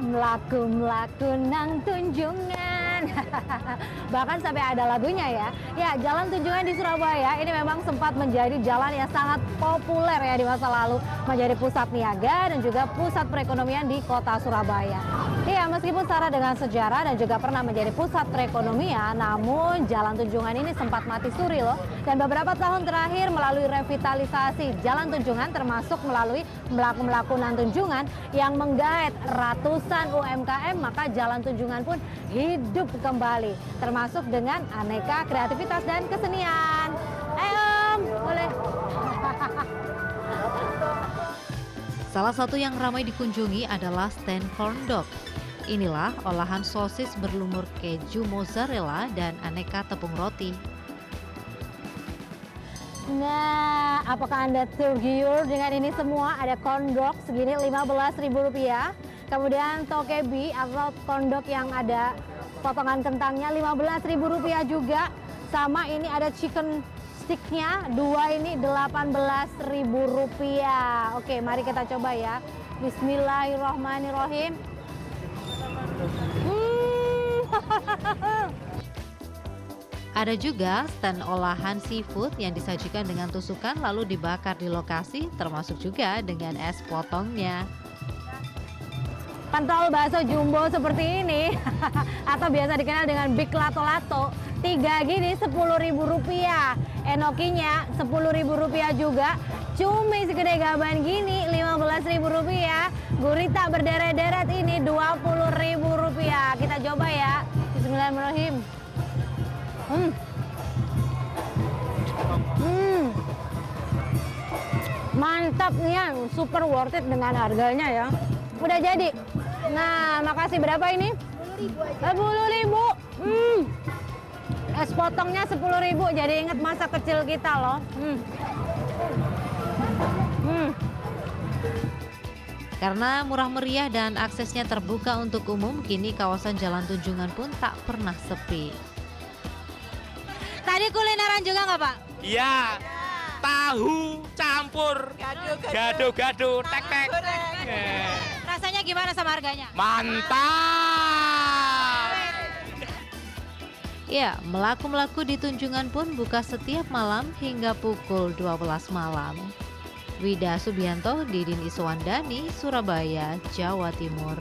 melaku melaku nang tunjungan. Bahkan sampai ada lagunya ya. Ya, Jalan Tunjungan di Surabaya ini memang sempat menjadi jalan yang sangat populer ya di masa lalu, menjadi pusat niaga dan juga pusat perekonomian di kota Surabaya. Iya, meskipun syarat dengan sejarah dan juga pernah menjadi pusat perekonomian, namun Jalan Tunjungan ini sempat mati suri loh. Dan beberapa tahun terakhir melalui revitalisasi Jalan Tunjungan termasuk melalui melaku-melaku nan Tunjungan yang menggait ratusan UMKM, maka Jalan Tunjungan pun hidup kembali, termasuk dengan aneka kreativitas dan kesenian. Om, boleh. Salah satu yang ramai dikunjungi adalah stand corn dog. Inilah olahan sosis berlumur keju mozzarella dan aneka tepung roti. Nah, apakah Anda tergiur dengan ini semua? Ada corn dog segini Rp15.000. Kemudian tokebi atau corn dog yang ada potongan kentangnya Rp15.000 juga. Sama ini ada chicken sticknya, dua ini Rp18.000. Oke, mari kita coba ya. Bismillahirrahmanirrahim. Hmm. Ada juga stand olahan seafood yang disajikan dengan tusukan lalu dibakar di lokasi termasuk juga dengan es potongnya. Pentol bakso jumbo seperti ini atau biasa dikenal dengan big lato lato tiga gini sepuluh ribu rupiah enokinya sepuluh ribu rupiah juga cumi segede gaban gini lima belas ribu rupiah gurita berderet-deret ini dua puluh ribu rupiah kita coba ya Bismillahirrahmanirrahim Hmm. Hmm. Mantap nih ya, super worth it dengan harganya ya. Udah jadi. Nah, makasih berapa ini? 10 ribu. Hmm. Es potongnya 10 ribu, jadi inget masa kecil kita loh. Hmm. Hmm. Karena murah meriah dan aksesnya terbuka untuk umum, kini kawasan Jalan Tunjungan pun tak pernah sepi. Tadi kulineran juga nggak Pak? Iya. Tahu campur gado-gado tek-tek. Gimana sama harganya? Mantap. Ya, melaku-melaku di Tunjungan pun buka setiap malam hingga pukul 12 malam. Wida Subianto, Didin Iswandani, Surabaya, Jawa Timur.